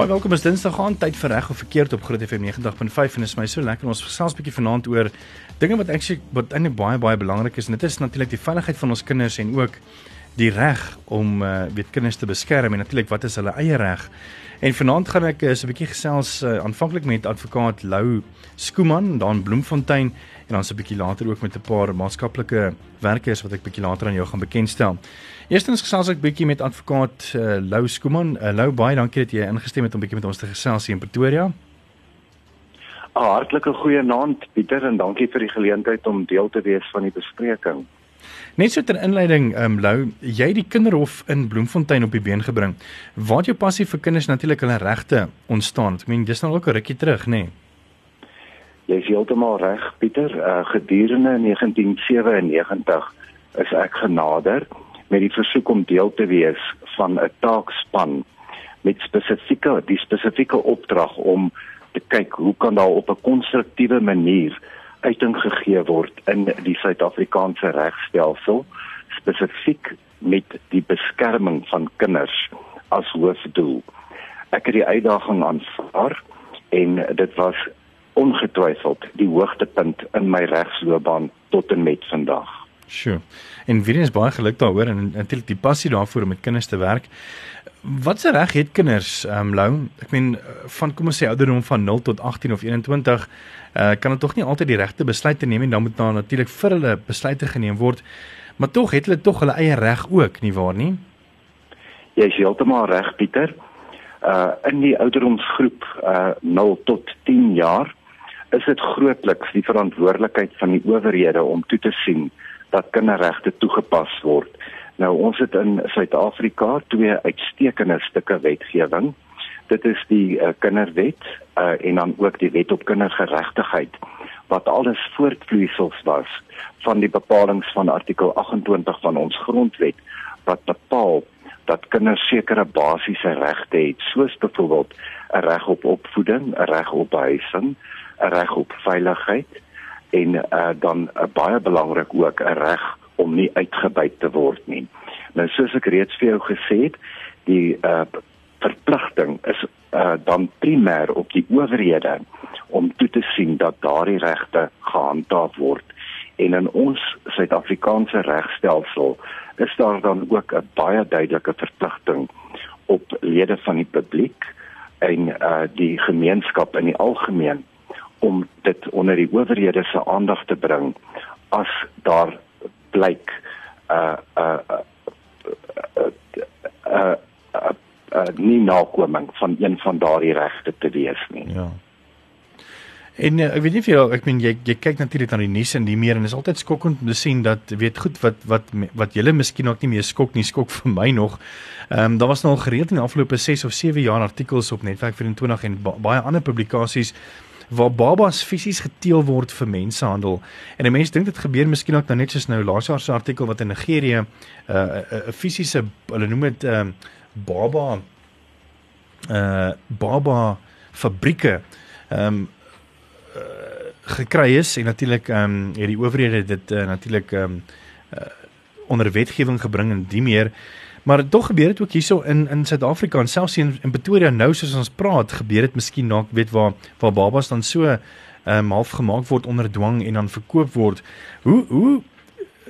Baie welkom is Dinsdag aan. Tyd vir reg of verkeerd op Groot FM 90.5 en is my so lekker ons gesels 'n bietjie vanaand oor dinge wat eintlik wat eintlik baie baie belangrik is. En dit is natuurlik die veiligheid van ons kinders en ook die reg om uh, weet kinders te beskerm en natuurlik wat is hulle eie reg. En vanaand gaan ek uh, so 'n bietjie gesels uh, aanvanklik met advokaat Lou Skooman daar in Bloemfontein en dan so 'n bietjie later ook met 'n paar maatskaplike werkers wat ek bietjie later aan jou gaan bekendstel. Eerstens gesels ek bietjie met advokaat uh, Lou Skooman. Uh, Lou, baie dankie dat jy ingestem het om bietjie met ons te gesels hier in Pretoria. 'n Hartlike goeie aand Pieter en dankie vir die geleentheid om deel te wees van die bespreking. Net so ter inleiding, ehm um, Lou, jy het die kinderhof in Bloemfontein op die been gebring. Waar het jou passie vir kinders natuurlik hulle regte ontstaan? Ek meen, dis nou ook 'n rukkie terug, nê? Nee? Jy is heeltemal reg, Pieter. Uh, gedurende 1997 is ek genader met die versoek om deel te wees van 'n taakspan met spesifieke die spesifieke opdrag om te kyk hoe kan daar op 'n konstruktiewe manier uiting gegee word in die Suid-Afrikaanse regstelsel spesifiek met die beskerming van kinders as hoofdoel. Ek het die uitdaging aanvaar en dit was ongetwyfeld die hoogtepunt in my regsloopbaan tot en met vandag. Sjoe. En weer eens baie geluk daaroor en natuurlik die passie daarvoor om met kinders te werk. Wat se reg het kinders, ehm um, Lou? Ek meen van kom ons sê ouderdom van 0 tot 18 of 21 uh, kan hulle tog nie altyd die regte besluite neem en dan moet daar natuurlik vir hulle besluite geneem word. Maar tog het hulle tog hulle eie reg ook, nie waar nie? Jy is heeltemal reg, Pieter. Uh in die ouderdomsgroep uh 0 tot 10 jaar is dit grootliks die verantwoordelikheid van die owerhede om toe te sien dat kinderregte toegepas word. Nou ons het in Suid-Afrika twee uitstekende stukke wetgewing dit is die uh, kinderwet uh, en dan ook die wet op kindergeregtigheid wat alles voortvloeisels was van die bepalinge van artikel 28 van ons grondwet wat bepaal dat kinders sekere basiese regte het soos byvoorbeeld 'n reg op opvoeding, 'n reg op behuising, 'n reg op veiligheid en uh, dan uh, baie belangrik ook 'n reg om nie uitgebuit te word nie. Nou soos ek reeds vir jou gesê het, die uh, verpligting is uh, dan primêr op die owerhede om toe te sien dat daardie regte gehandhaaf word en in ons Suid-Afrikaanse regstelsel is daar dan ook 'n baie duidelike verpligting op lede van die publiek en uh die gemeenskap in die algemeen om dit onder die owerhede se aandag te bring as daar blyk uh uh uh, uh, uh, uh, uh uh, nie nakoming van een van daardie regte te wees nie. Ja. En uh, ek weet nie of jy ek meen jy jy kyk natuurlik na die nuus en die meer en is altyd skokkend om te sien dat weet goed wat wat wat julle miskien ook nie meer skok nie skok vir my nog. Ehm um, daar was nou al gereeld in die afgelope 6 of 7 jaar artikels op Netwerk 24 en ba baie ander publikasies waar babas fisies geteel word vir mensenhandel. En 'n mens dink dit gebeur miskien ook nou net soos nou laas jaar se artikel wat in Nigerië 'n uh, 'n uh, fisiese hulle noem dit ehm uh, baba uh baba fabrieke ehm um, gekry is en natuurlik ehm um, het die owerhede dit uh, natuurlik ehm um, uh, onder wetgewing gebring en die meer maar tog gebeur dit ook hierso in in Suid-Afrika en selfs in, in Pretoria nou soos ons praat gebeur dit miskien na weet waar waar babas dan so ehm um, half gemaak word onder dwang en dan verkoop word hoe hoe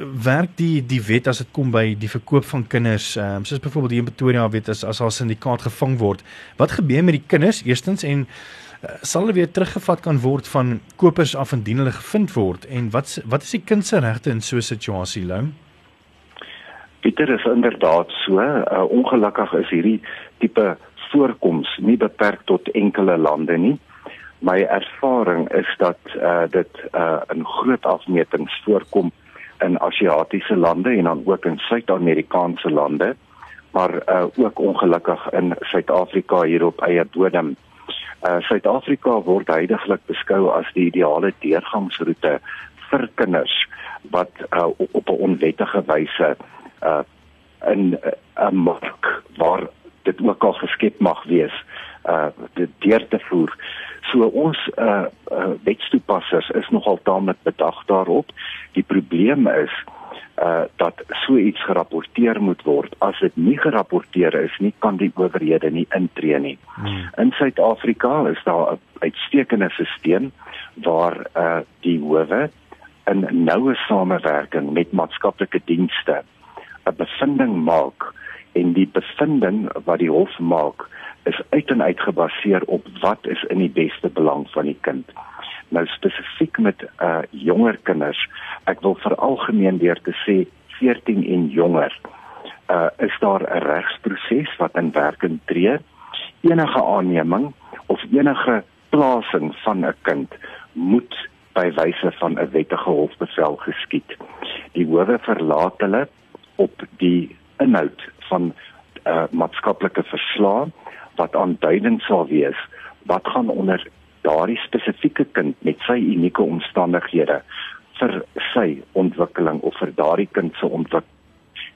werk die die wet as dit kom by die verkoop van kinders, ehm um, soos byvoorbeeld hier in Pretoria weet as as haar syndikaat gevang word. Wat gebeur met die kinders eerstens en uh, sal hulle weer teruggevat kan word van kopers af indien hulle gevind word en wat wat is die kind se regte in so 'n situasie, Lou? Pieter is inderdaad so, uh, ongelukkig is hierdie tipe voorkoms nie beperk tot enkele lande nie. My ervaring is dat uh, dit uh, in groot afmetings voorkom in Asiatiese lande en dan ook in Suid-Amerikaanse lande, maar uh, ook ongelukkig in Suid-Afrika hier op eie bodem. Uh Suid-Afrika word heidaglik beskou as die ideale deurgangsroete vir kinders wat uh, op 'n onwettige wyse uh in 'n uh, mark waar dit ook al geskep mag wees uh dit deur te voer. So ons uh, uh wetstoepassers is nogal taamlik bedag daarop. Die probleem is uh dat so iets gerapporteer moet word. As dit nie gerapporteer is nie, kan die owerhede nie intree nie. Hmm. In Suid-Afrika is daar 'n uitstekende stelsel waar uh die howe in noue samewerking met maatskaplike dienste 'n bevinding maak en die bevinding wat die hof maak is uit en uit gebaseer op wat is in die beste belang van die kind. Nou spesifiek met uh jonger kinders, ek wil veralgemeen weer te sê 14 en jonger, uh is daar 'n regsproses wat in werking tree. Enige aanneming of enige plasing van 'n kind moet by wyse van 'n wettige hofbevel geskied. Die howe verlaat hulle op die inhoud van uh maatskaplike verslae wat aanduidend sal wees wat gaan onder daardie spesifieke kind met sy unieke omstandighede vir sy ontwikkeling of vir daardie kind se ontwikkeling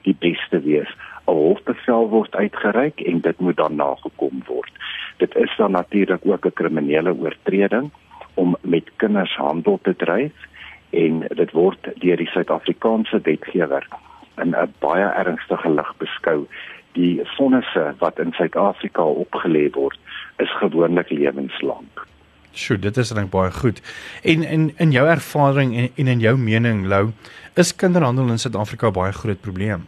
die beste wees. 'n Hofbevel word uitgereik en dit moet dan nagekom word. Dit is dan natuurlik ook 'n kriminele oortreding om met kinders handel te dryf en dit word deur die Suid-Afrikaanse wetgewer in 'n baie ernstige lig beskou. Die vonnisse wat in Suid-Afrika opgelê word, is gewoonlik lewenslank. Sjoe, dit is net baie goed. En in in jou ervaring en, en in jou mening, Lou, is kinderhandel in Suid-Afrika baie groot probleem?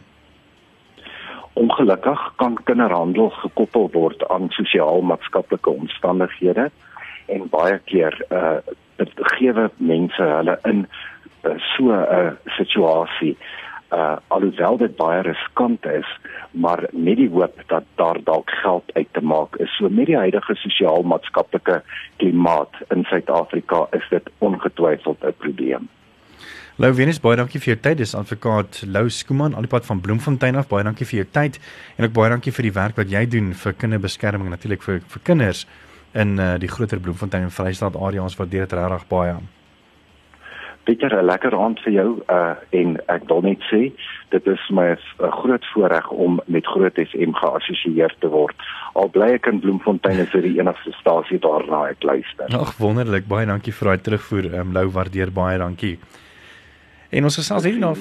Ongelukkig kan kinderhandel gekoppel word aan sosiaal-maatskaplike omstandighede en baie keer uh dit gee mense hulle in uh, so 'n uh, situasie uh alhoewel dit baie riskant is maar met die hoop dat daar dalk geld uit te maak is so met die huidige sosiaal-maatskaplike klimaat in Suid-Afrika is dit ongetwyfeld 'n probleem. Lou Venus baie dankie vir jou tyd. Dis advokaat Lou Skooman aan die pad van Bloemfontein af. Baie dankie vir jou tyd en ook baie dankie vir die werk wat jy doen vir kinderbeskerming natuurlik vir vir kinders in uh, die groter Bloemfontein en Vrystaat area ons waardeer dit regtig baie. Pieter, 'n lekker aand vir jou uh en ek wil net sê dit is my 'n groot voorreg om met Groot FM geassosieer te word. Al bly ek in Bloemfontein is dit die enigste stasie daarna ek luister. Ag wonderlik, baie dankie vir daai terugvoer. Ehm um, Lou waardeer baie dankie. En ons gesels hierdie nou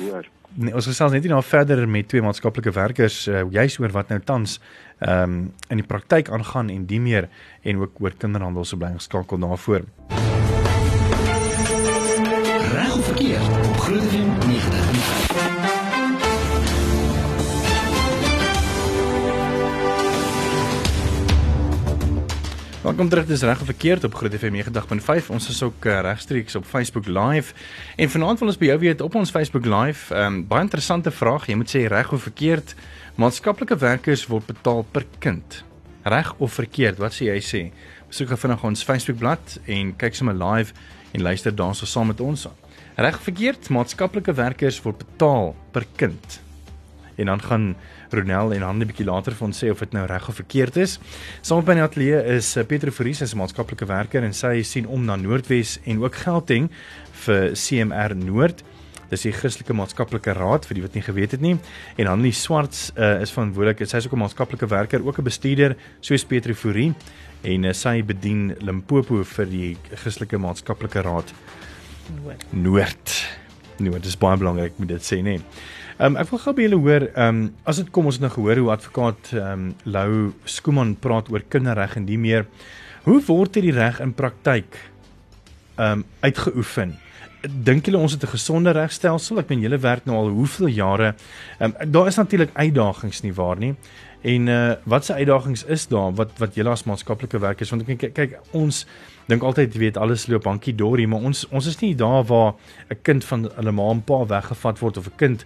nee, ons gesels net nou verder met twee maatskaplike werkers uh, juis oor wat nou tans ehm um, in die praktyk aangaan en die meer en ook oor kinderhandel se bly geskakel daarvoor. Reg Welkom terug dis reg of verkeerd op Groot FM 90.5. Ons is ook uh, regstreeks op Facebook Live. En vanaand wil ons by jou weet op ons Facebook Live, ehm um, baie interessante vraag. Jy moet sê reg of verkeerd. Maatskaplike werkers word betaal per kind. Reg of verkeerd? Wat sê jy sê? Besoek vinnig ons Facebook bladsy en kyk sommer live en luister daarso saam met ons. Reg of verkeerd? Maatskaplike werkers word betaal per kind. En dan gaan Ronel en Hande bietjie later ons sê of dit nou reg of verkeerd is. Saam by die ateljee is eh, Pieter Fourie, sy is 'n maatskaplike werker en sy sien om na Noordwes en ook Gauteng vir CMR Noord. Dis die Christelike Maatskaplike Raad vir die wat nie geweet het nie. En Hanlie Swarts uh, is verantwoordelik. Sy is ook 'n maatskaplike werker, ook 'n bestuurder soos Pieter Fourie en uh, sy bedien Limpopo vir die Christelike Maatskaplike Raad Noord. Noord. Noord, dis baie belangrik moet dit sê, nê. Nee. Ehm um, ek wil gou by julle hoor, ehm um, as dit kom ons het nou gehoor hoe advokaat ehm um, Lou Skooman praat oor kinderreg en die meer. Hoe word hierdie reg in praktyk ehm um, uitgeoefen? Dink julle ons het 'n gesonde regstelsel? Ek meen julle werk nou al hoeveel jare. Ehm um, daar is natuurlik uitdagings nie waar nie. En uh wat se uitdagings is daar wat wat julle as maatskaplike werkers want ek kyk, ons dink altyd weet alles loop hankie dorie maar ons ons is nie daar waar 'n kind van hulle ma en pa weggevat word of 'n kind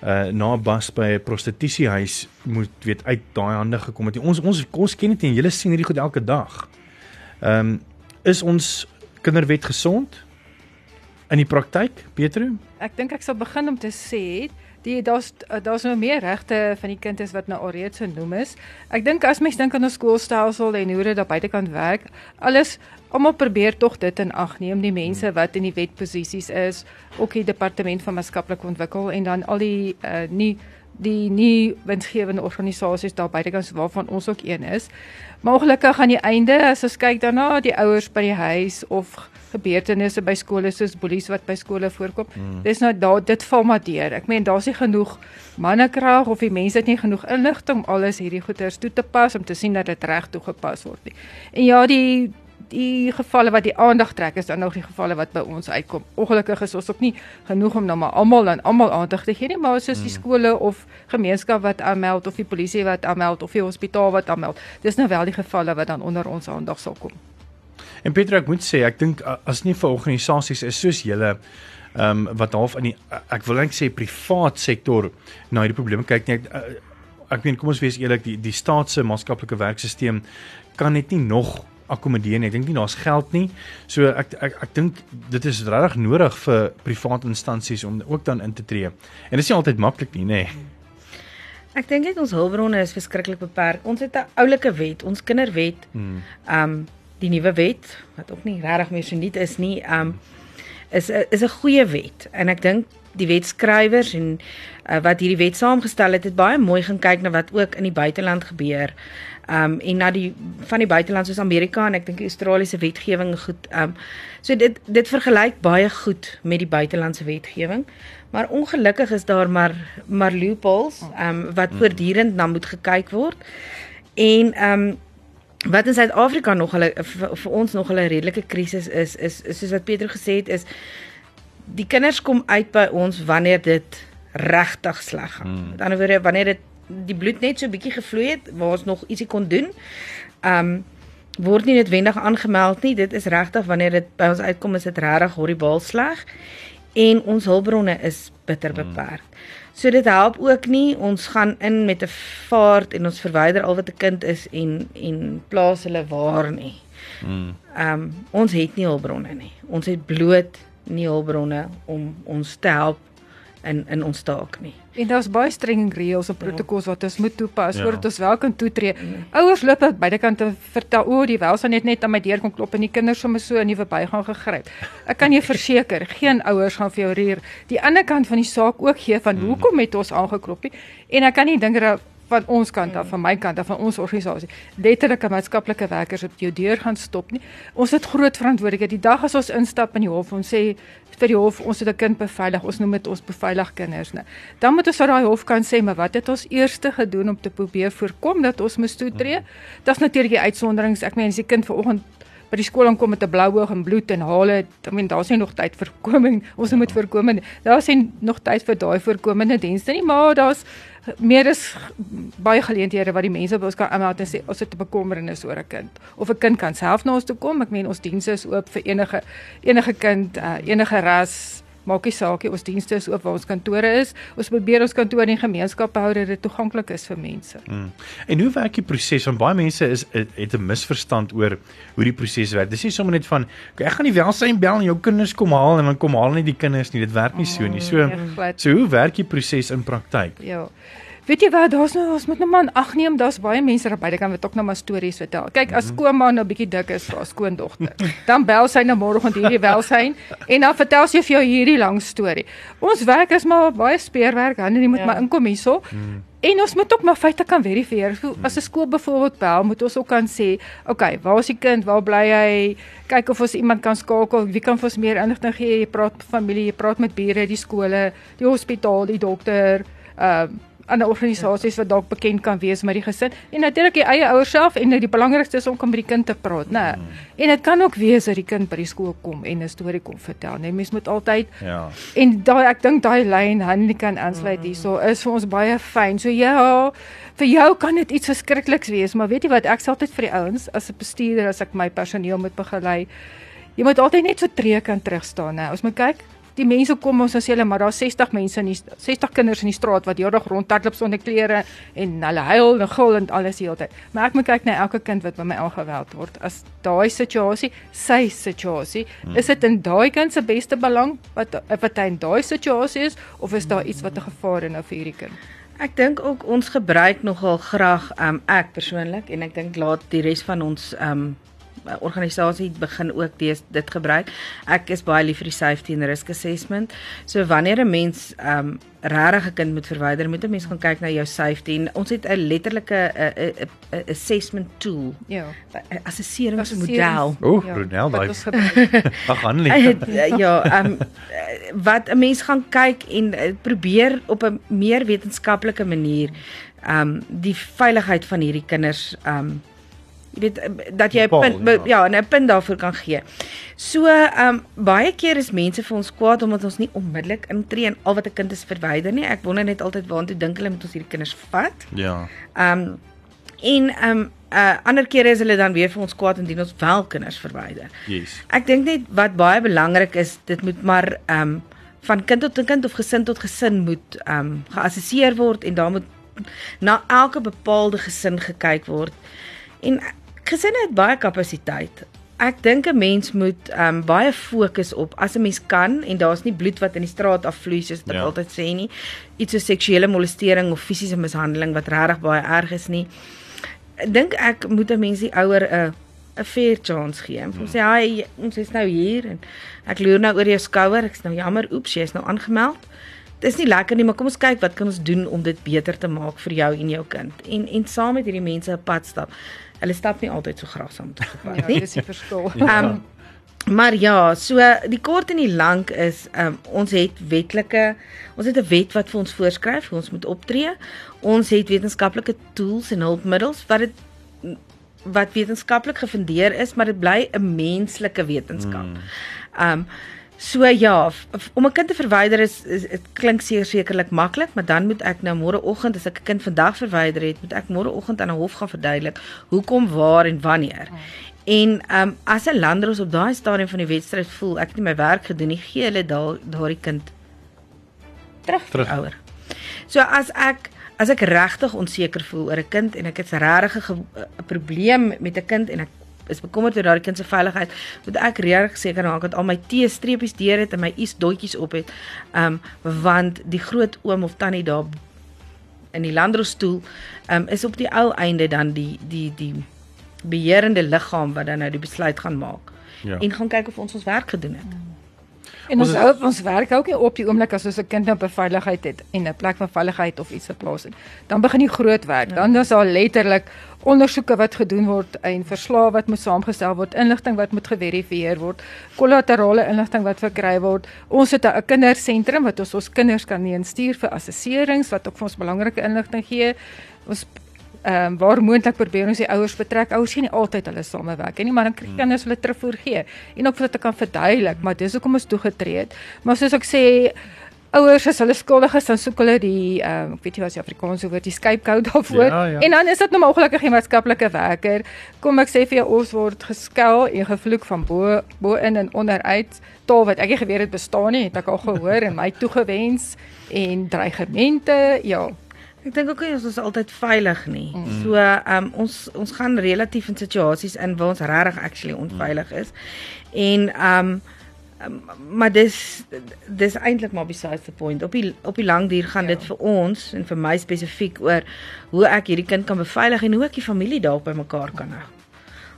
uh na bas by 'n prostitusiehuis moet weet uit daai hande gekom het. Ons ons ons ken dit en julle sien hierdie goed elke dag. Ehm um, is ons kinderwet gesond in die praktyk, Petro? Ek dink ek sal begin om te sê die daar's daar's nou meer regte van die kind is wat nou alreeds genoem is. Ek dink as mens dink aan 'n skoolstelsel en hoe dit daar buitekant werk, alles almal probeer tog dit in ag neem die mense hmm. wat in die wetposisies is ook die departement van maatskaplike ontwikkel en dan al die uh, nie die nie winsgewende organisasies daar buitekant waarvan ons ook een is. Maar ongelukkig aan die einde as ons kyk daarna die ouers by die huis of gebeurtenisse by skole soos boelies wat by skole voorkom. Mm. Dis nou daar dit val maar deur. Ek meen daar's nie genoeg mannekrag of die mense het nie genoeg inligting om alles hierdie goeders toe te pas om te sien dat dit reg toegepas word nie. En ja, die die gevalle wat die aandag trek is dan nog die gevalle wat by ons uitkom. Ongelukkig is ons ook nie genoeg om nou maar almal dan almal aandag te gee nie, maar soos die hmm. skole of gemeenskap wat aanmeld of die polisie wat aanmeld of die hospitaal wat aanmeld. Dis nou wel die gevalle wat dan onder ons aandag sal kom. En Petra, ek moet sê, ek dink as nie vir organisasies is soos julle ehm um, wat half in die ek wil net sê privaat sektor na hierdie probleme kyk nie. Ek, ek meen kom ons wees eerlik, die die staatse maatskaplike werkstelsel kan net nie nog akkommodeer nie. Ek dink nie daar's geld nie. So ek ek ek dink dit is regtig nodig vir private instansies om ook dan in te tree. En dit is nie altyd maklik nie, nê. Nee. Ek dink net ons hulpbronne is verskriklik beperk. Ons het 'n oulike wet, ons kinderwet. Hmm. Um die nuwe wet wat ook nie regtig meer so nuut is nie, um is is 'n goeie wet en ek dink die wetskrywers en uh, wat hierdie wet saamgestel het, het baie mooi gaan kyk na wat ook in die buiteland gebeur um en na die van die buiteland soos Amerika en ek dink die Australiese wetgewing goed um so dit dit vergelyk baie goed met die buitelandse wetgewing maar ongelukkig is daar maar maar loopholes um wat mm. voortdurend na moet gekyk word en um wat in Suid-Afrika nog hulle vir, vir ons nog 'n redelike krisis is, is is soos wat Petro gesê het is die kinders kom uit by ons wanneer dit regtig sleg gaan. Mm. Met ander woorde wanneer dit die bloed net so bietjie gevloei het waar ons nog ietsie kon doen. Um word nie noodwendig aangemeld nie. Dit is regtig wanneer dit by ons uitkom is dit regtig horribaal sleg en ons hulpbronne is bitter hmm. beperk. So dit help ook nie ons gaan in met 'n vaart en ons verwyder al wat 'n kind is en en plaas hulle waar nie. Mm. Um ons het nie hulpbronne nie. Ons het bloot nie hulpbronne om ons te help in in ons taak nie. En daar's baie streng reëls en protokols wat ons moet toepas ja. voordat ons wel kan toetree. Ja. Ouers loop aan beide kante vertel o, die welstand het net aan my deur kom klop en die kinders sommer so in die verbygang gegryp. Ek kan jou verseker, geen ouers gaan vir jou rier die ander kant van die saak ook gee van mm. hoekom het ons aangeklop nie. En ek kan nie dink dat van ons kant af, van my kant af, van ons organisasie, letterlike maatskaplike werkers op jou deur gaan stop nie. Ons het groot verantwoordelikheid. Die dag as ons instap in die hof, ons sê vir die hof, ons het 'n kind beveilig, ons noem dit ons beveilig kinders, né. Dan moet ons vir daai hof kan sê, maar wat het ons eers gedoen om te probeer voorkom dat ons moes toetree? Dit's natuurlik die uitsonderings. Ek meen as die kind vanoggend by die skool aankom met 'n blou oog en bloed en hale, I mean daar's nie nog tyd vir voorkoming. Ons ja. moet voorkom. Daar's nie nog tyd vir daai voorkomende dienste nie, maar daar's meer is baie geleenthede wat die mense by ons kan aanmeld en sê ons het 'n bekommernis oor 'n kind of 'n kind kan self na ons toe kom. Ek meen ons dienste is oop vir enige enige kind, uh, enige ras. Maak nie saak nie, ons dienste is oop waar ons kantore is. Ons probeer ons kantore in gemeenskappe hou dat dit toeganklik is vir mense. Mm. En hoe werk die proses? Want baie mense is het 'n misverstand oor hoe die proses werk. Dis nie sommer net van ek gaan die welsyn bel en jou kinders kom haal en dan kom haal net die kinders nie. Dit werk nie so nie. So mm, so hoe werk die proses in praktyk? Ja. Weet jy wat, daar's nou ons moet nou maar ag neem, daar's baie mense daar buite kan wat ook nou maar stories vertel. Kyk, as mhm. skoonma nou bietjie dik is vir haar skoondogter, dan bel sy nou môre gaan hierdie welsyn en dan vertel sy vir jou hierdie lang storie. Ons werk is maar baie speurwerk, dan jy moet ja. maar inkom hierso. Hmm. En ons moet ook maar feite kan verifieer. As 'n skool byvoorbeeld bel, moet ons ook kan sê, "Oké, okay, waar is die kind? Waar bly hy? Kyk of ons iemand kan skakel. Wie kan vir ons meer inligting gee? Jy praat met familie, jy praat met bure, die skole, die hospitaal, die dokter, ehm uh, ander organisasies wat dalk bekend kan wees met die gesin en natuurlik die eie ouers self en die belangrikste is om kom met die kind te praat, né? Mm. En dit kan ook wees dat die kind by die skool kom en 'n storie kom vertel, né? Mens moet altyd Ja. En daai ek dink daai lyn Hanlie kan aansluit mm. hierso is vir ons baie fyn. So ja, vir jou kan dit iets verskrikliks wees, maar weet jy wat? Ek sê altyd vir die ouens as 'n bestuurder as ek my personeel moet begelei, jy moet altyd net so tree kan terug staan, né? Ons moet kyk die mense kom ons as hulle maar daar's 60 mense in die 60 kinders in die straat wat heeldag rondhardloop sonder klere en hulle huil en gil en alles die hele tyd. Maar ek moet kyk na elke kind wat by my aangeweld word. As daai situasie, sy situasie, hmm. is dit in daai kind se beste belang wat wat hy in daai situasie is of is daar iets wat 'n gevaar is nou vir hierdie kind? Ek dink ook ons gebruik nogal graag um ek persoonlik en ek dink laat die res van ons um organisasie begin ook dis dit gebruik. Ek is baie lief vir die safety and risk assessment. So wanneer 'n mens ehm um, regtig 'n kind moet verwyder, moet 'n mens gaan kyk na jou safety en ons het 'n letterlike 'n assessment tool. Ja. assesseringsmodel. O, Ja, Brunel wat daai. Ag Annelie. Eh, ja, ehm um, wat 'n mens gaan kyk en uh, probeer op 'n meer wetenskaplike manier ehm um, die veiligheid van hierdie kinders ehm um, weet eh, dat jy 'n punt be- ja. ja, 'n punt daarvoor kan gee. So ehm um, baie keer is mense vir ons kwaad omdat ons nie onmiddellik intree en al wat 'n kind is verwyder nie. Ek wonder net altyd waantoe dink hulle moet ons hierdie kinders vat? Ja. Ehm um, en ehm um, uh, ander kere is hulle dan weer vir ons kwaad indien ons wel kinders verwyder. Yes. Ek dink net wat baie belangrik is, dit moet maar ehm um, van kind tot kind of gesin tot gesin moet ehm um, geassesseer word en daar moet na elke bepaalde gesin gekyk word. En gesinne het baie kapasiteit. Ek dink 'n mens moet ehm um, baie fokus op as 'n mens kan en daar's nie bloed wat in die straat afvloei soos ek Ja. altyd sê nie. Iets so seksuele molestering of fisiese mishandeling wat regtig baie erg is nie. Dink ek moet 'n mens die ouer 'n 'n fair chance gee. En hom sê hy ons is nou hier en ek loer nou oor jou skouer. Ek's nou jammer, oeps, jy is nou aangemeld. Dis nie lekker nie, maar kom ons kyk wat kan ons doen om dit beter te maak vir jou en jou kind. En en saam met hierdie mense 'n pad stap. Hulle stap nie altyd so graag saam op pad Ja, nie. dis die verskil. Ja. Ehm maar ja, so die kort en die lank is ehm um, ons het wetlike ons het 'n wet wat vir ons voorskryf hoe ons moet optree. Ons het wetenskaplike tools en hulpmiddels wat dit wat wetenskaplik gefundeer is, maar dit bly 'n menslike wetenskap. Ehm um, so ja, om 'n kind te verwyder is is- dit klink seker sekerlik maklik, maar dan moet ek nou môreoggend as ek 'n kind vandag verwyder het, moet ek môreoggend aan 'n hof gaan verduidelik hoekom, waar en wanneer. En ehm um, as 'n landros op daai stadium van die wedstryd voel ek het nie my werk gedoen nie, gee hulle daal daardie kind terug vir Terug. ouer. So as ek as ek regtig onseker voel oor 'n kind en ek het 'n regtig 'n probleem met 'n kind en ek is bekommerd oor daardie kind se veiligheid, moet ek regtig seker maak dat al my T-streepies deur het en my I's dotjies op het. Um want die groot oom of tannie daar in die landrosstoel um is op die ou einde dan die die die beheerende liggaam wat dan nou die besluit gaan maak Ja. en gaan kyk of ons ons werk gedoen het. En ons Ons- hou ons werk ook nie op die oomblik as ons 'n kind nou op 'n veiligheid het en 'n plek van veiligheid of iets geplaas het. Dan begin die groot werk. Dan is daar letterlik ondersoeke wat gedoen word en verslae wat moet saamgestel word, inligting wat moet geverifieer word, kollaterale inligting wat verkry word. Ons het 'n kindersentrum wat ons ons kinders kan instuur vir assesserings wat ook vir ons belangrike inligting gee. Ons ehm um, waar moontlik probeer ons die ouers betrek. Ouers sien nie altyd hulle samewerk nie, maar dan kry kinders hulle terugvoer gee en ook vir dit te kan verduidelik, maar dis hoekom ons toegetree het. Maar soos ek sê, ouers as hulle skuldig is, dan soek hulle die ehm um, ek weet nie wat die Afrikaanse woord die scapegoat daarvoor. Ja, ja. En dan is dit nou maar ongelukkig die maatskaplike werker. Kom ek sê vir jou ons word geskel en gevloek van bo bo in en onderuit. Taal wat ek nie geweet het bestaan nie, het ek al gehoor en my toegewens en dreigemente. Ja. Ek dink ook nie ons is altyd veilig nie. Mm. So ehm um, ons ons gaan relatief in situasies in waar ons regtig actually onveilig is. En ehm um, um, maar dis dis eintlik maar besides the point. Op die op die lang duur gaan Ja. dit vir ons en vir my spesifiek oor hoe ek hierdie kind kan beveilig en hoe ek die familie daar by mekaar kan hou.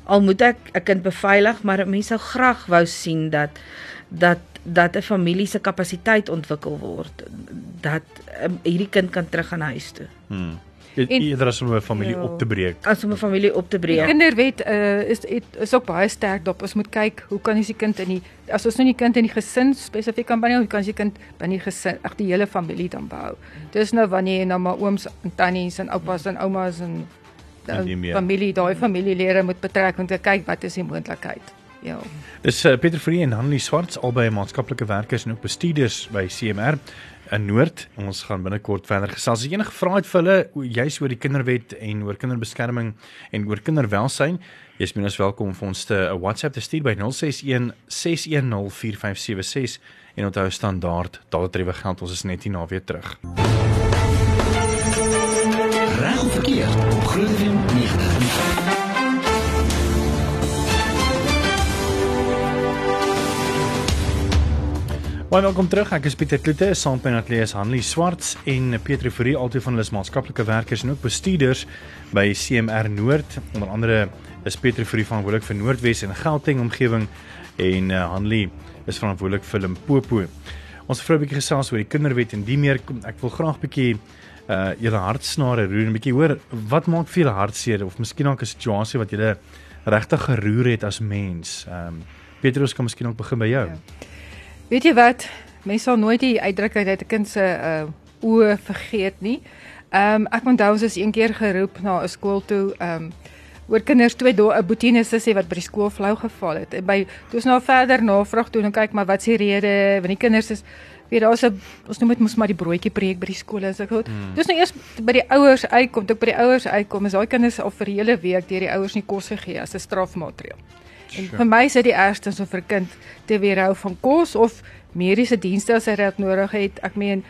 Al moet ek 'n kind beveilig, maar mense sou graag wou sien dat dat dat 'n familie se kapasiteit ontwikkel word dat um, hierdie kind kan terug gaan huis toe. Hmm. E- En- Eerder as om 'n familie Ja. op te breek. As om 'n familie op te Die breek. kinderwet uh, is het, is ook baie sterk daarop. Ons moet kyk hoe kan ons die kind in die as ons nou nie kind in die gesin spesifiek kan behou, hoe kan ons die kind binne die gesin, ag die hele familie dan behou. Dis nou wanneer jy nou maar ooms en tannies en oupas en oumas en En die meer. familie, daai familielede moet betrek om te kyk wat is die moontlikheid. Ja. Dis uh, Pieter Vree en Hanlie Swarts, albei maatskaplike werkers en ook bestuurders by CMR in Noord. Ons gaan binnekort verder gesels. As jy enige vrae het vir hulle juis oor die kinderwet en oor kinderbeskerming en oor kinderwelsyn, jy's minus welkom vir ons te 'n WhatsApp te stuur by 061 610 4576 en onthou standaard dalatrewe geld. Ons is net hier na weer terug. Reg verkeer op Groeneweg 90. Baie welkom terug. Ek is Pieter Kloete, saam met my atlees Hanlie Swarts en Pietro Fourie, albei van hulle is maatskaplike werkers en ook bestuurders by CMR Noord, onder andere is vir die verantwoordelik vir Noordwes en Gauteng omgewing en uh, Hanlie is verantwoordelik vir Limpopo. Ons vrou 'n bietjie gesels oor die kinderwet en die meer ek wil graag bietjie uh julle hartsnare roer en bietjie hoor wat maak vir julle hartseer of miskien ook 'n situasie wat julle regtig geroer het as mens. Ehm um, Petrus kan miskien ook begin by jou. Ja. Weet jy wat? Mense sal nooit die uitdrukking uit 'n kind se uh oë vergeet nie. Ehm um, ek onthou ons is een keer geroep na 'n skool toe ehm um, oor kinders twee dae 'n boetie en sussie wat by die skool flou geval het. En by toe ons nou verder navraag doen en kyk maar wat se rede want die kinders is weet daar's 'n ons noem dit mos maar die broodjie preek by die skole as ek goed. Hmm. Dis nou eers by die ouers uitkom, toe by die ouers uitkom is daai kinders al vir 'n hele week deur die ouers nie kos gegee as 'n strafmaatreël. En sure. vir my is dit die ergste om vir 'n kind te weerhou van kos of mediese dienste as hy dit nodig het. Ek meen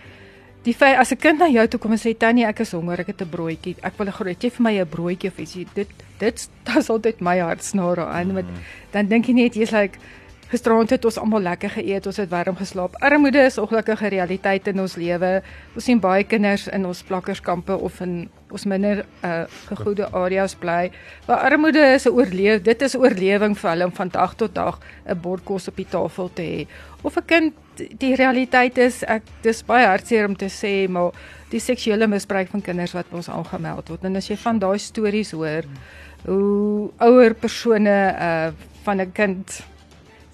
die feit as 'n kind na jou toe kom en sê tannie ek is honger, ek het 'n broodjie. Ek wil 'n grootjie vir my 'n broodjie of ietsie. Dit dit sal dit my hart snare aan met mm. dan dink jy net jy's like Gisterand het ons almal lekker geëet, ons het warm geslaap. Armoede is ongelukkige realiteit in ons lewe. Ons sien baie kinders in ons plakkerskampe of in ons minder uh gegoede areas bly. Waar armoede is 'n oorleef, dit is oorlewing vir hulle om van dag tot dag 'n bord kos op die tafel te hê. Of 'n kind die realiteit is ek dis baie hartseer om te sê, maar die seksuele misbruik van kinders wat ons aangemeld word. En as jy van daai stories hoor, hoe ouer persone uh van 'n kind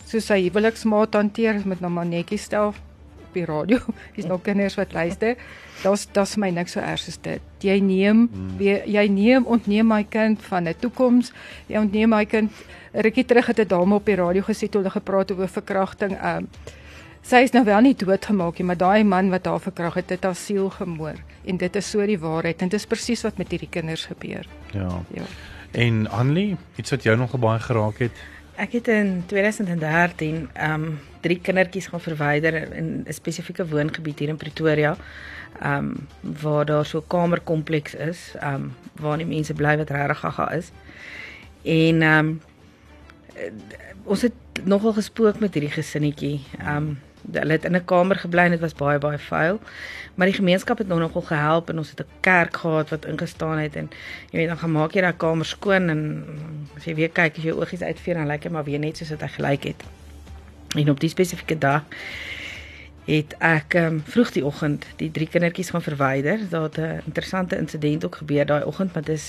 so sy huweliksmaat hanteer met nou maar netjies stel op die radio. Dis nog kinders wat luister. Daar's daar's my niks so erg as dit. Jy neem hmm. jy neem ontneem my kind van 'n toekoms. Jy ontneem my kind. Rukkie terug het 'n dame op die radio gesê toe hulle gepraat oor verkrachting. Um sy is nou wel nie doodgemaak nie, maar daai man wat haar verkragt het, het haar siel gemoor. En dit is so die waarheid en dit is presies wat met hierdie kinders gebeur. Ja. Ja. En Anlie, iets wat jou nog baie geraak het? Ek het in 2013 ehm um, drie kindertjies gaan verwyder in 'n spesifieke woongebied hier in Pretoria. Ehm um, waar daar so 'n kamerkompleks is, ehm um, waar die mense bly wat regtig gaga is. En ehm um, ons het nogal gespook met hierdie gesinnetjie. Ehm um, hulle het in 'n kamer gebly en dit was baie baie vuil. Maar die gemeenskap het nog nogal gehelp en ons het 'n kerk gehad wat ingestaan het en jy weet dan gaan maak jy daai kamer skoon en as jy weer kyk as jy oogies uitvee dan lyk dit maar weer net soos dit hy gelyk het. En op die spesifieke dag het ek um, vroeg die oggend die drie kindertjies gaan verwyder. Daar het 'n interessante insident ook gebeur daai oggend, maar dis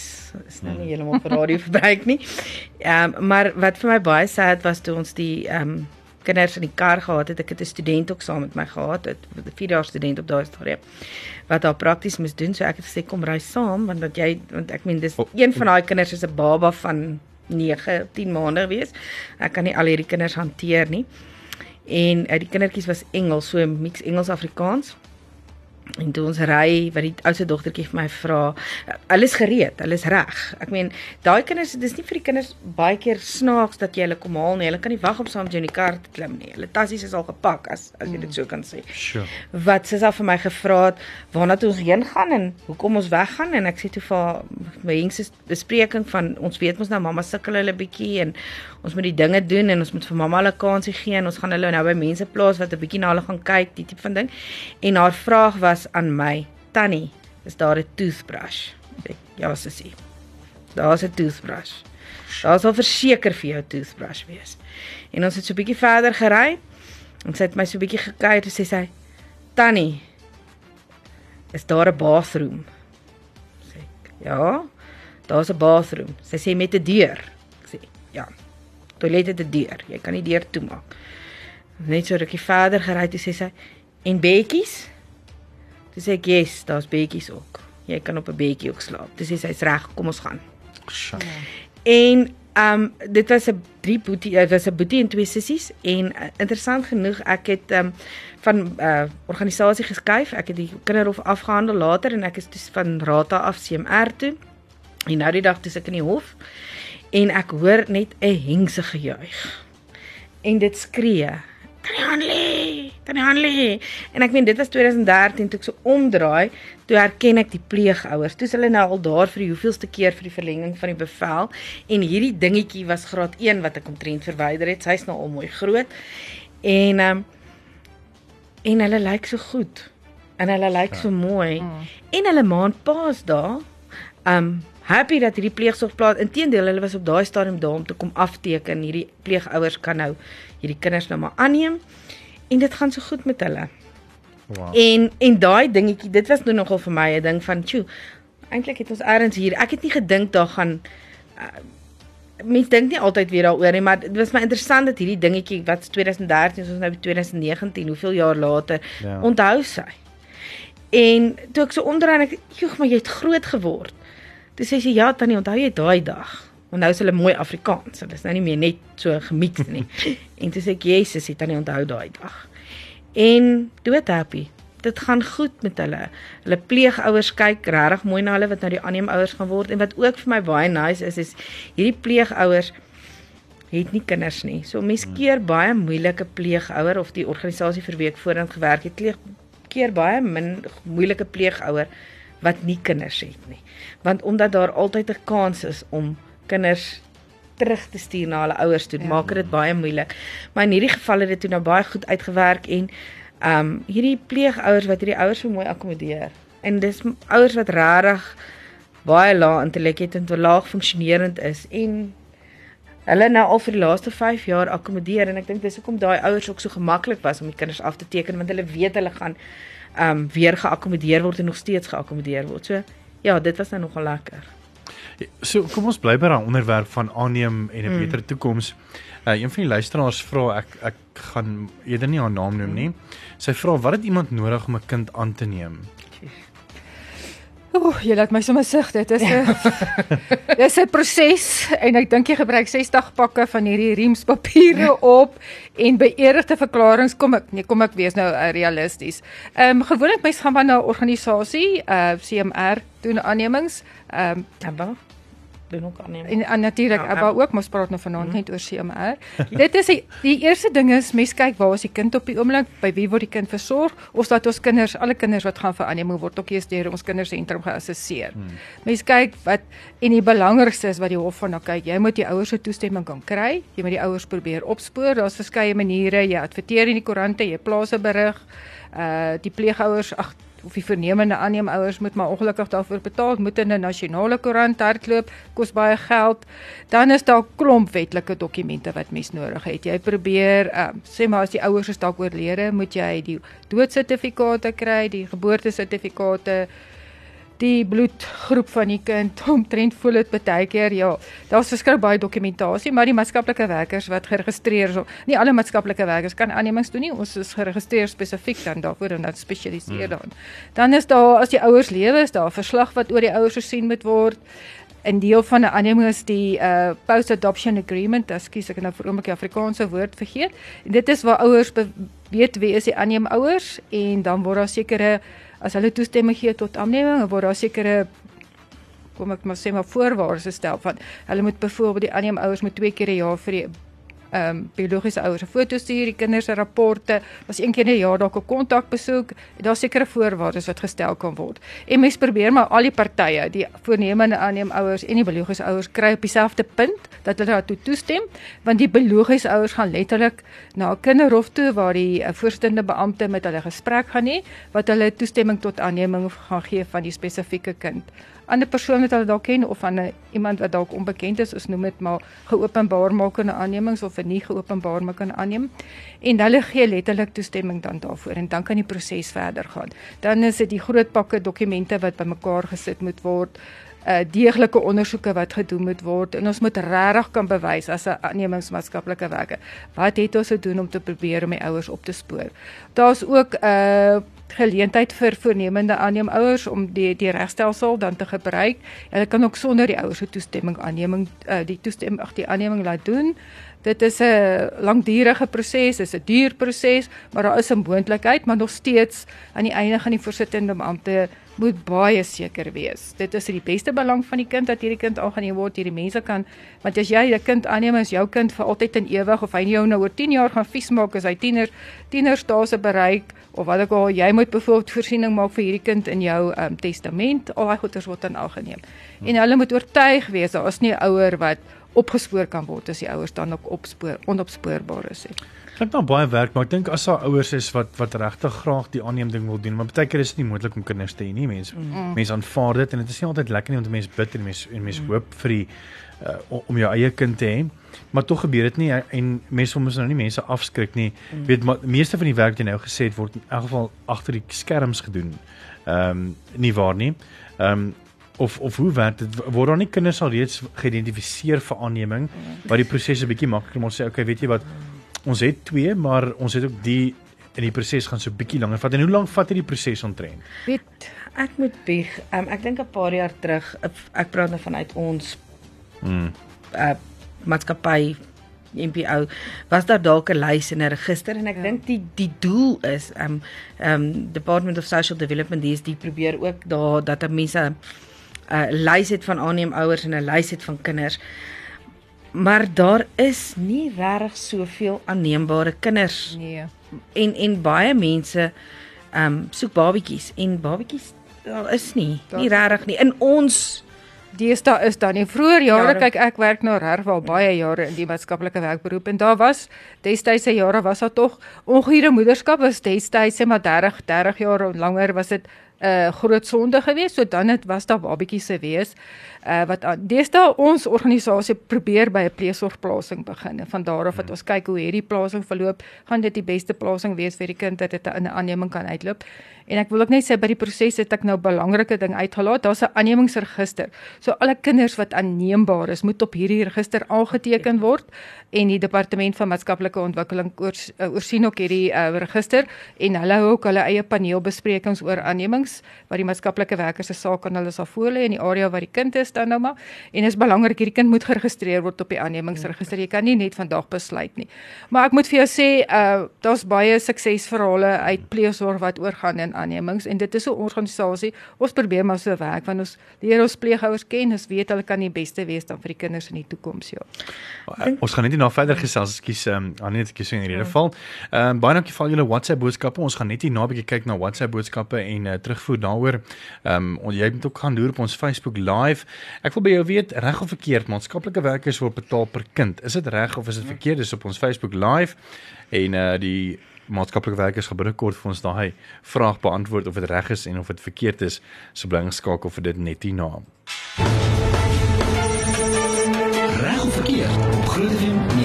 is nou nie hmm. heeltemal vir radio verbruik nie. Ehm um, maar wat vir my baie sad was toe ons die ehm um, kinders in die kar gehad het. Ek het 'n student ook saam met my gehad, 'n 4 jaar student op daai stadium wat daar prakties moes doen. So ek het gesê kom ry saam want dat jy want ek meen dis oh, een van daai kinders is 'n baba van 9, 10 maande wees. Ek kan nie al hierdie kinders hanteer nie. En uit uh, die kindertjies was Engels, so mix Engels Afrikaans. En toe ons ry, wat die oudste dogtertjie vir my vra, hulle is gereed, hulle is reg. Ek meen, daai kinders, dis nie vir die kinders baie keer snaaks dat jy hulle kom haal nie. Hulle kan nie wag om saam met jou in die kar te klim nie. Hulle tassies is al gepak as as jy dit so kan sê. Sure. Wat sies al vir my gevra het, waarna toe ons heen gaan en hoekom ons weggaan en ek sê toe vir my hengse bespreking van ons weet mos nou mamma sukkel hulle bietjie en ons moet die dinge doen en ons moet vir mamma 'n kansie gee en ons gaan hulle nou by mense plaas wat 'n bietjie na hulle gaan kyk, die tipe van ding. En haar vraag was aan my, Tannie, is daar 'n toothbrush? Ek ja, sussie. Daar's 'n toothbrush. Daar sal verseker vir jou toothbrush wees. En ons het so 'n bietjie verder gery. En sy het my so 'n bietjie gekyk en sê sy, Tannie, is daar 'n bathroom? Sê ek, ja. Daar's 'n bathroom. Sy sê met 'n deur. Ek sê, ja toilet het 'n deur. Jy kan die deur toemaak. Net so rukkie verder gery toe sê sy en bedjies. Toe sê ek, "Yes, daar's bedjies ook. Jy kan op 'n bedjie ook slaap." Toe sê sy, "Is reg, kom ons gaan." Sjoe. En ehm um, dit was 'n drie boetie, dit was 'n boetie en twee sissies en uh, interessant genoeg ek het um, van uh, organisasie geskuif. Ek het die kinderhof afgehandel later en ek is dus van Rata af CMR toe. En nou die dag toe ek in die hof en ek hoor net 'n hengse gejuig. En dit skree: "Tannie Hanlie, Hanlie." En ek meen dit was 2013 toe ek so omdraai, toe herken ek die pleegouers. Toe is hulle nou al daar vir die hoeveelste keer vir die verlenging van die bevel en hierdie dingetjie was graad 1 wat ek omtrent verwyder het. Sy's nou al mooi groot. En ehm um, en hulle lyk so goed. En hulle lyk so mooi. Mm. En hulle maand paas daar. Ehm um, happy dat hierdie pleegsorgplaas inteendeel hulle was op daai stadium daar om te kom afteken. Hierdie pleegouers kan nou hierdie kinders nou maar aanneem en dit gaan so goed met hulle. Wow. En en daai dingetjie, dit was nou nogal vir my 'n ding van, "Tjoe, eintlik het ons eers hier. Ek het nie gedink daar gaan uh, mense dink nie altyd weer daaroor nie, maar dit was my interessant dat hierdie dingetjie wat 2013 is ons nou by 2019, hoeveel jaar later, Ja. onthou sy. En toe ek so onderaan ek, "Joeg, maar jy het groot geword." Toe sê sy, "Ja, tannie, onthou jy daai dag?" Want nou is hulle mooi Afrikaans. Hulle is nou nie meer net so gemix nie. en toe sê ek, "Jesus, het tannie onthou daai dag." En dood happy. Dit gaan goed met hulle. Hulle pleegouers kyk regtig mooi na hulle wat nou die aanneemouers gaan word en wat ook vir my baie nice is is hierdie pleegouers het nie kinders nie. So mense keer baie moeilike pleegouer of die organisasie vir wie ek voorheen gewerk het, keer, keer baie min moeilike pleegouer wat nie kinders het nie. Want omdat daar altyd 'n kans is om kinders terug te stuur na hulle ouers toe, Ja. maak dit baie moeilik. Maar in hierdie geval het dit toe nou baie goed uitgewerk en ehm um, hierdie pleegouers wat hierdie ouers so mooi akkommodeer. En dis ouers wat regtig baie lae intellek het en te laag funksionerend is en hulle nou al vir die laaste 5 jaar akkommodeer en ek dink dis hoekom daai ouers ook so gemaklik was om die kinders af te teken want hulle weet hulle gaan ehm um, weer geakkommodeer word en nog steeds geakkommodeer word. So ja, dit was nou nogal lekker. So kom ons bly by daai onderwerp van aanneem en 'n Mm. beter toekoms. Uh, een van die luisteraars vra ek ek gaan eerder nie haar naam noem nie. Sy vra wat het iemand nodig om 'n kind aan te neem? Ooh, jy laat my sommer sug. Dit is 'n Dis 'n proses en ek dink jy gebruik 60 pakke van hierdie riemspapiere op en beëdigde verklaringe kom ek nee, kom ek wees nou uh, realisties. Ehm um, gewoonlik mense gaan maar na 'n organisasie, uh CMR doen aannemings. Ehm um, Abba doen ook aanneem. En, en natuurlik, Ja, Abba Abba. ook, ons praat nou vanaand net oor CMR. Dit is die, die eerste ding is mens kyk waar is die kind op die oomblik, by wie word die kind versorg of dat ons kinders, alle kinders wat gaan vir aanneming word ook eers deur ons kindersentrum geassesseer. Hmm. Mens kyk wat en die belangrikste is wat die hof van nou kyk, jy moet die ouers se toestemming kan kry. Jy moet die ouers probeer opspoor. Daar's verskeie maniere. Jy adverteer in die koerante, jy plaas 'n berig. Uh die pleegouers, ag of die vernemende aanneemouers moet maar ongelukkig daarvoor betaal, moet in 'n nasionale koerant hardloop, kos baie geld. Dan is daar klomp wetlike dokumente wat mens nodig het. Jy probeer, um, sê maar as die ouers is dalk oorlede, moet jy die doodsertifikate kry, die geboortesertifikate, die bloedgroep van die kind omtrent voel dit baie keer ja daar's verskriklik baie dokumentasie maar die maatskaplike werkers wat geregistreer is nie alle maatskaplike werkers kan aannemings doen nie ons is geregistreer spesifiek dan daarvoor en dan spesialiseer Hmm. dan. Dan is daar as die ouers lewe is daar verslag wat oor die ouers gesien moet word. 'n deel van 'n aanneming is die uh post adoption agreement ekskuus ek het nou vir oomblik die Afrikaanse woord vergeet. En dit is waar ouers be- weet wie is die aanneemouers en dan word daar sekere as hulle toestemming gee tot aanneming word daar sekere kom ek maar sê maar voorwaardes gestel van hulle moet byvoorbeeld die aanneemouers moet twee keer 'n jaar vir die ehm um, biologiese ouers 'n foto stuur, die kinders se rapporte, was een keer 'n jaar dalk 'n kontakbesoek. Daar's sekere voorwaardes wat gestel kan word. En mens probeer maar al die partye, die voornemende aanneemouers en die biologiese ouers kry op dieselfde punt dat hulle daartoe toestem, want die biologiese ouers gaan letterlik na 'n kinderhof toe waar die uh, voorsittende beampte met hulle gesprek gaan hê wat hulle toestemming tot aanneming gaan gee van die spesifieke kind ander persoon wat hulle dalk ken of aan 'n iemand wat dalk onbekend is, ons noem dit maar geopenbaar makende aannemings of 'n nie geopenbaar makende aanneem en hulle gee letterlik toestemming dan daarvoor en dan kan die proses verder gaan. Dan is dit die groot pakke dokumente wat bymekaar gesit moet word uh deeglike ondersoeke wat gedoen moet word en ons moet regtig kan bewys as 'n aannemingsmaatskaplike werker wat het ons gedoen om te probeer om die ouers op te spoor. Daar's ook 'n uh, geleentheid vir voornemende aanneemouers om die die regstelsel dan te gebruik. Hulle kan ook sonder die ouers se toestemming aanneming uh, die toestemming ag die aanneming laat doen. Dit is 'n langdurige proses, dis 'n duur proses, maar daar is 'n moontlikheid, maar nog steeds aan die einde gaan die voorsittende beampte moet baie seker wees. Dit is in die beste belang van die kind dat hierdie kind aangeneem word. Hierdie mense kan want as jy 'n kind aanneem as jou kind vir altyd en ewig of hy jou nou oor 10 jaar gaan vies maak as hy tiener tienerstase bereik of wat ook al jy moet byvoorbeeld voorsiening maak vir hierdie kind in jou um, testament. Al daai goeders word dan aangeneem. En hulle moet oortuig wees daar is nie 'n ouer wat opgespoor kan word as die ouers dan ook opspoor onopspoorbaar is. Dit nou baie werk, maar ek dink as daar ouers is wat wat regtig graag die aanneem ding wil doen, maar baie keer is dit nie moontlik om kinders te hê nie. Mense mm. mense aanvaar dit en dit is nie altyd lekker nie om te mense bid en mense en mense mm. hoop vir die uh, om jou eie kind te hê. Maar tog gebeur dit nie en mense moet nou nie mense afskrik nie. Mm. Weet maar meeste van die werk wat jy nou gesê het word in elk geval agter die skerms gedoen. Ehm um, nie waar nie. Ehm um, of of hoe werk dit word daar nie kinders al reeds geïdentifiseer vir aanneming waar die proses 'n bietjie makliker moet sê okay weet jy wat ons het twee, maar ons het ook die in die proses gaan so bietjie langer vat. En hoe lank vat hierdie proses omtrent? Weet, ek moet bieg. Um, ek dink 'n paar jaar terug, ek praat nou vanuit ons mm. uh maatskappy MPO was daar dalk 'n lys en 'n register en ek ja. dink die die doel is um um Department of Social Development dis die probeer ook daar dat mense 'n uh, lys het van aanneem ouers en 'n lys het van kinders. Maar daar is nie regtig soveel aanneembare kinders nee. En en baie mense ehm um, soek babetjies en babetjies daar is nie, daar nie regtig nie. In ons deesdae is daar nie. Vroeger jare, jare kyk ek werk nou reg al baie jare in die maatskaplike werkberoep en daar was destydse jare was daar tog ongure moederskap was destydse maar 30 30 jaar langer was dit 'n uh, groot sonde geweest. So dan het was daar babetjies se wees uh, wat deesdae ons organisasie probeer by 'n pleegsorgplasing begin. Van daar af wat hmm. ons kyk hoe hierdie plasing verloop, gaan dit die beste plasing wees vir die kind dat dit 'n aanneming kan uitloop. En ek wil ook net sê by die proses het ek nou 'n belangrike ding uitgelaat. Daar's 'n aannemingsregister. So alle kinders wat aanneembaar is, moet op hierdie register aangeteken word en die departement van maatskaplike ontwikkeling oors, uh, oorsien ook hierdie uh, register en hulle hou ook hulle eie paneelbesprekings oor aannemings waar die maatskaplike werkers se saak aan hulle sal voorlê in die area waar die kind is dan nou maar. En is belangrik hierdie kind moet geregistreer word op die aannemingsregister. Jy kan nie net vandag besluit nie. Maar ek moet vir jou sê, uh daar's baie suksesverhale uit pleegsorg wat oorgaan in aannemings en dit is 'n organisasie. Ons probeer maar so werk want ons leer ons pleegouers ken, ons weet hulle kan die beste wees dan vir die kinders in die toekoms, ja. Uh, ons gaan net nie nou verder gesels, ekskuus, um, Anet, ek kies in hierdie geval. Ehm um, baie dankie vir al julle WhatsApp boodskappe. Ons gaan net hier na 'n bietjie kyk na WhatsApp boodskappe en uh, terugvoer daaroor. Ehm um, jy moet ook gaan loer op ons Facebook live. Ek wil by jou weet, reg of verkeerd, maatskaplike werkers word betaal per kind. Is dit reg of is dit verkeerd? Dis op ons Facebook live en uh die maatskaplike werkers gaan binnekort vir ons daai vraag beantwoord of dit reg is en of dit verkeerd is. So bly geskakel vir dit net hierna. Reg of verkeerd? Groete vir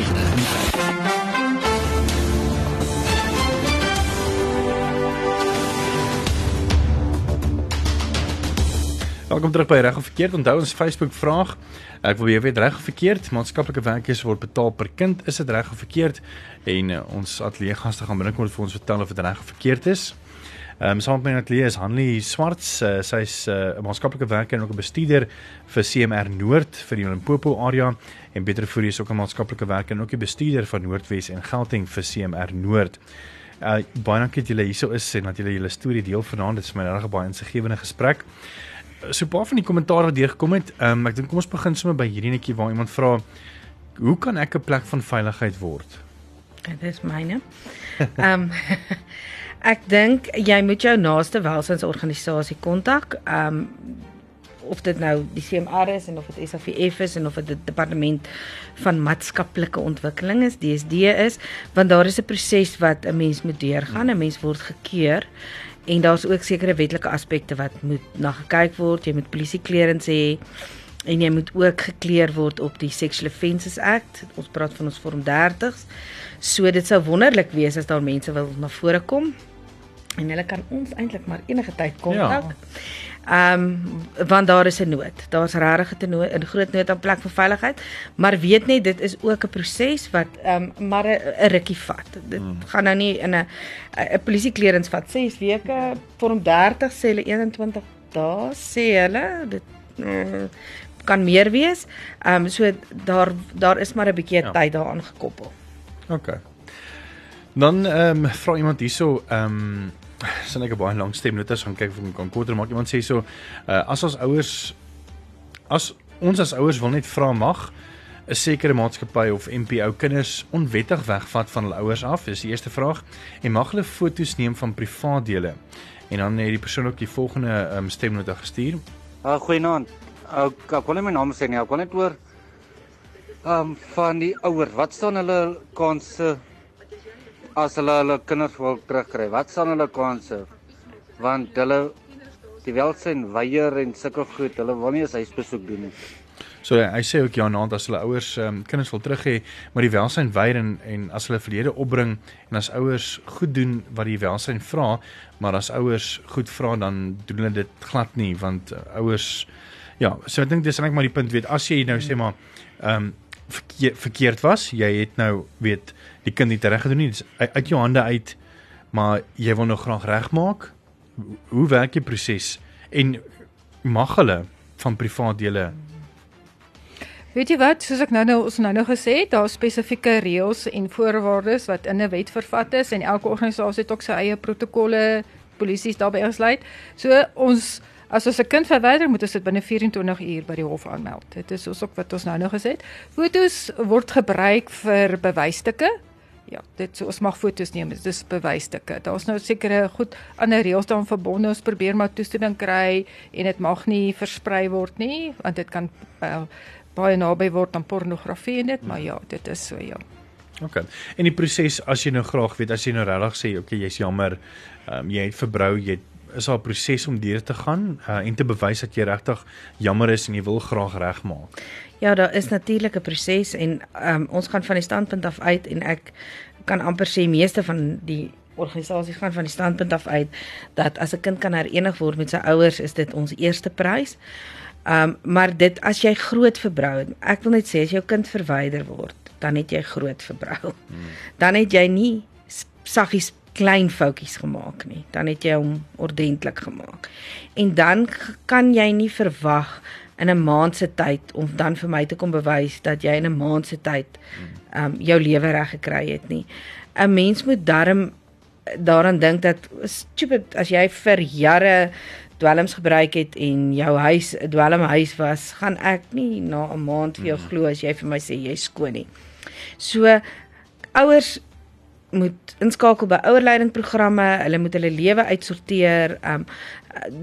Welkom terug by reg of verkeerd. Onthou ons Facebook vraag. Ek wil weet reg of verkeerd. Maatskaplike werkers word betaal per kind. Is dit reg of verkeerd? En uh, ons ateljee gaste gaan binnekort vir ons vertel of dit reg of verkeerd is. Ehm um, saam met my ateljee is Hanlie Swarts. Uh, Sy's eh, 'n uh, maatskaplike werker en ook 'n bestuurder vir CMR Noord vir die Limpopo area en Pieter Fourie is ook 'n maatskaplike werker en ook die bestuurder van Noordwes en Gauteng vir CMR Noord. Uh baie dankie dat julle hierso is en dat julle julle storie deel vanaand. Dit is my regtig baie insiggewende gesprek so 'n paar van die kommentaar wat deurgekom het. Ehm um, ek dink kom ons begin sommer by hierdie netjie waar iemand vra hoe kan ek 'n plek van veiligheid word? Dit is myne. Ehm um, ek dink jy moet jou naaste welsynsorganisasie kontak. Ehm um, of dit nou die CMR is en of dit SAVF is en of dit departement van maatskaplike ontwikkeling is, DSD is, want daar is 'n proses wat 'n mens moet deurgaan. 'n Mens word gekeur en daar's ook sekere wetlike aspekte wat moet na gekyk word. Jy moet polisie clearance hê en jy moet ook gekleer word op die Sexual Offences Act. Ons praat van ons vorm 30s. So dit sou wonderlik wees as daar mense wil na vore kom en hulle kan ons eintlik maar enige tyd kontak. Ja. Ehm um, want daar is 'n nood. Daar's regtig 'n nood, 'n groot nood aan plek vir veiligheid, maar weet net dit is ook 'n proses wat ehm um, maar 'n rukkie vat. Dit hmm. gaan nou nie in 'n 'n polisie clearance vat 6 weke, vorm 30 sê hulle 21 dae sê hulle dit uh, kan meer wees. Ehm um, so daar daar is maar 'n bietjie ja. tyd daaraan gekoppel. OK. Dan ehm um, vra iemand hierso ehm um, sien ek 'n baie lang stemnotas gaan kyk of ek kan korter maak. Iemand sê so uh, as ons ouers as ons as ouers wil net vra mag 'n sekere maatskappy of MPO kinders onwettig wegvat van hulle ouers af. Dis die eerste vraag. En mag hulle foto's neem van privaat dele? En dan het die persoon ook die volgende um, stemnota gestuur. Uh, Goeienaand. Ek uh, wil net my naam sê nie. Ek wil net oor um van die ouer. Wat staan hulle kanse as hulle hulle kinders wil terugkry? Wat staan hulle kanse? Want hulle die welsyn weier en sulke goed. Hulle wil nie eens huisbesoek doen nie. So hy sê ook ja, naand as hulle ouers um, kinders wil terug hê, maar die welsyn weier en en as hulle verlede opbring en as ouers goed doen wat die welsyn vra, maar as ouers goed vra dan doen hulle dit glad nie want uh, ouers ja, so ek dink dis eintlik maar die punt weet as jy nou sê maar ehm um, verkeer, verkeerd was, jy het nou weet die kind nie reg gedoen nie, dis uit, jou hande uit, maar jy wil nou graag regmaak. Hoe, werk die proses en mag hulle van privaat dele Weet jy wat, soos ek nou nou ons nou nou gesê het, daar spesifieke reëls en voorwaardes wat in 'n wet vervat is en elke organisasie het ook sy eie protokolle, polisies daarbey gesluit. So ons as ons 'n kind verwyder, moet ons dit binne 24 uur by die hof aanmeld. Dit is ook wat ons nou nou gesê het. Fotos word gebruik vir bewysstukke. Ja, dit so ons mag foto's neem, dit is bewysstukke. Daar's nou sekere goed ander reëls daarin verbonde. Ons probeer maar toestemming kry en dit mag nie versprei word nie, want dit kan uh, baie naby word aan pornografie dit, maar ja, dit is so ja. OK. En die proses as jy nou graag weet as jy nou regtig sê OK, jy's jammer, um, jy het verbrou, jy is daar 'n proses om deur te gaan uh, en te bewys dat jy regtig jammer is en jy wil graag regmaak. Ja, daar is natuurlik 'n proses en um, ons gaan van die standpunt af uit en ek kan amper sê meeste van die organisasies gaan van die standpunt af uit dat as 'n kind kan herenig word met sy ouers, is dit ons eerste prys. Um maar dit as jy groot verbrou, ek wil net sê as jou kind verwyder word, dan het jy groot verbrou. Hmm. Dan het jy nie saggies klein foutjies gemaak nie. Dan het jy hom ordentlik gemaak. En dan kan jy nie verwag in 'n maand se tyd om dan vir my te kom bewys dat jy in 'n maand se tyd um jou lewe reg gekry het nie. 'n Mens moet darm daaraan dink dat stupid as jy vir jare dwelms gebruik het en jou huis 'n dwelmhuis was, gaan ek nie na 'n maand vir jou mm. glo as jy vir my sê jy's skoon nie. So ouers moet inskakel by ouerleidingprogramme, hulle moet hulle lewe uitsorteer. Um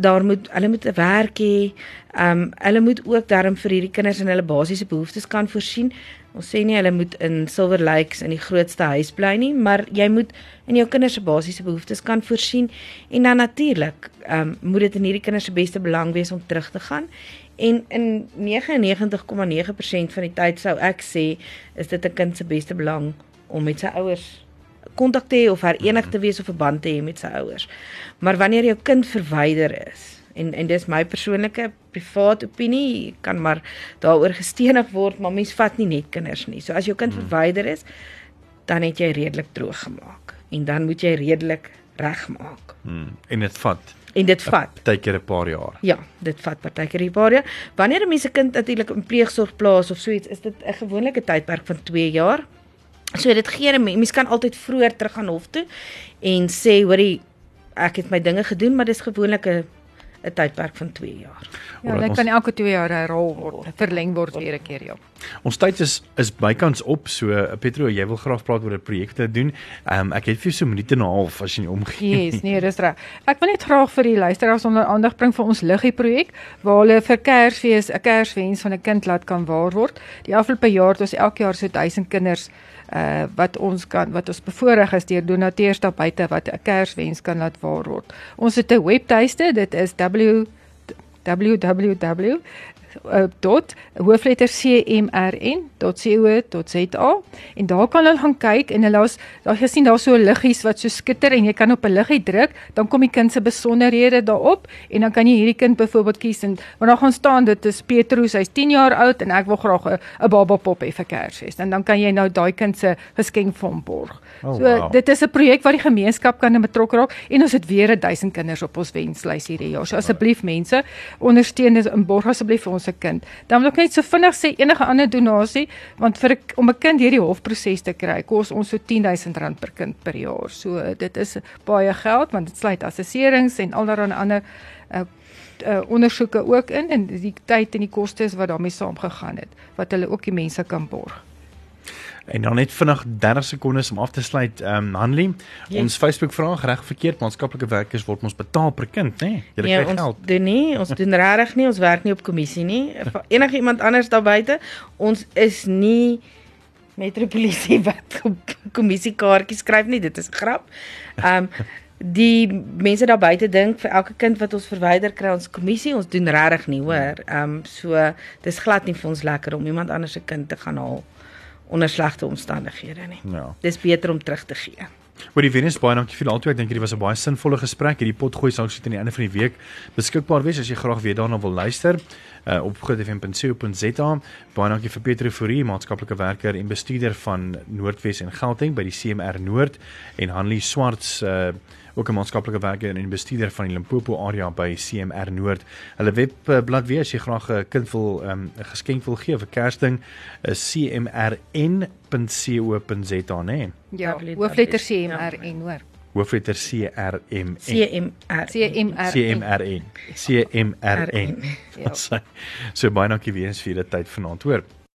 daar moet hulle moet 'n werk hê. Um hulle moet ook daarom vir hierdie kinders en hulle basiese behoeftes kan voorsien. Ons sê nie hulle moet in Silver Lakes in die grootste huis bly nie, maar jy moet in jou kinders se basiese behoeftes kan voorsien en dan natuurlik um moet dit in hierdie kinders se beste belang wees om terug te gaan. En in 99,9% van die tyd sou ek sê is dit 'n kind se beste belang om met sy ouers kontak te hê of herenig te wees of verband te hê met sy ouers. Maar wanneer jou kind verwyder is en en dis my persoonlike privaat opinie kan maar daaroor gestenig word, maar mens vat nie net kinders nie. So as jou kind hmm. verwyder is, dan het jy redelik droog gemaak en dan moet jy redelik regmaak. Hmm. En dit vat En dit vat partykeer 'n paar jaar. Ja, dit vat partykeer 'n paar jaar. Wanneer 'n mens 'n kind natuurlik in pleegsorg plaas of so iets, is dit 'n gewone tydperk van 2 jaar. So dit gee 'n mens kan altyd vroeër terug gaan hof toe en sê hoorie ek het my dinge gedoen maar dis gewoonlik 'n 'n tydperk van 2 jaar. Ja, dit kan elke 2 jaar herhaal word, verleng word weer 'n keer ja. Ons tyd is is bykans op, so Petro, jy wil graag praat oor 'n projek te doen. Ehm um, ek het vir jou so minute en 'n half as jy nie omgee. Yes, nee, dis reg. Ek wil net graag vir die luisteraars onder aandag bring vir ons liggie projek waar hulle vir Kersfees 'n Kerswens van 'n kind laat kan waar word. Die afgelope jaar het ons elke jaar so 1000 kinders uh wat ons kan wat ons bevoorreg is deur donateurs daar buite wat 'n Kerswens kan laat waar word. Ons het 'n webtuiste, dit is www uh, dot hoofletter cmrn.co.za en daar kan hulle gaan kyk en hulle as daar gesien daar so liggies wat so skitter en jy kan op 'n liggie druk dan kom die kind se besonderhede daarop en dan kan jy hierdie kind byvoorbeeld kies en want daar gaan staan dit is Petrus hy's 10 jaar oud en ek wil graag 'n 'n baba pop hê vir Kersfees en dan kan jy nou daai kind se geskenk vir hom borg. Oh, so wow. dit is 'n projek waar die gemeenskap kan betrokke raak en ons het weer 1000 kinders op ons wenslys hierdie jaar. So asseblief mense ondersteun dit en borg asseblief vir ons se kind. Dan wil ek net so vinnig sê enige ander donasie want vir om 'n kind hierdie hofproses te kry kos ons so R10000 per kind per jaar. So dit is baie geld want dit sluit assesserings en allerlei ander uh, uh, ondersoeke ook in en die tyd en die kostes wat daarmee saamgegaan het wat hulle ook die mense kan borg. En dan net vinnig 30 sekondes om af te sluit. Ehm um, Hanlie, Yes. ons Facebook vraag reg verkeerd maatskaplike werkers word ons betaal per kind, nê? Nee? Jy Nee, kry ons geld. doen nie, ons doen regtig nie, ons werk nie op kommissie nie. Enige iemand anders daar buite, ons is nie metropolisie wat op kommissiekaartjies skryf nie, dit is 'n grap. Ehm die mense daar buite dink vir elke kind wat ons verwyder kry ons kommissie, ons doen regtig nie, hoor. Ehm so dis glad nie vir ons lekker om iemand anders se kind te gaan haal onder slegte omstandighede nie. Ja. Dis beter om terug te gee. Oor die Venus baie dankie vir altoe. Ek dink hierdie was 'n baie sinvolle gesprek. Hierdie potgooi sal sit aan die einde van die week beskikbaar wees as jy graag weer daarna wil luister uh, op grootfm.co.za. Baie dankie vir Pieter Fourie, maatskaplike werker en bestuurder van Noordwes en Gauteng by die CMR Noord en Hanlie Swarts uh, ook 'n maatskaplike werker en bestuurder van die Limpopo area by CMR Noord. Hulle webblad weer as jy graag 'n kind wil 'n um, geskenk wil gee vir Kersding is cmrn.co.za, né? Nee? Ja, Lovely, hoofletter. CMR en hoor. Hoofletter C R M N. CMR. CMR. CMRN. CMRN. Ja. So baie dankie weer eens vir julle tyd vanaand, hoor.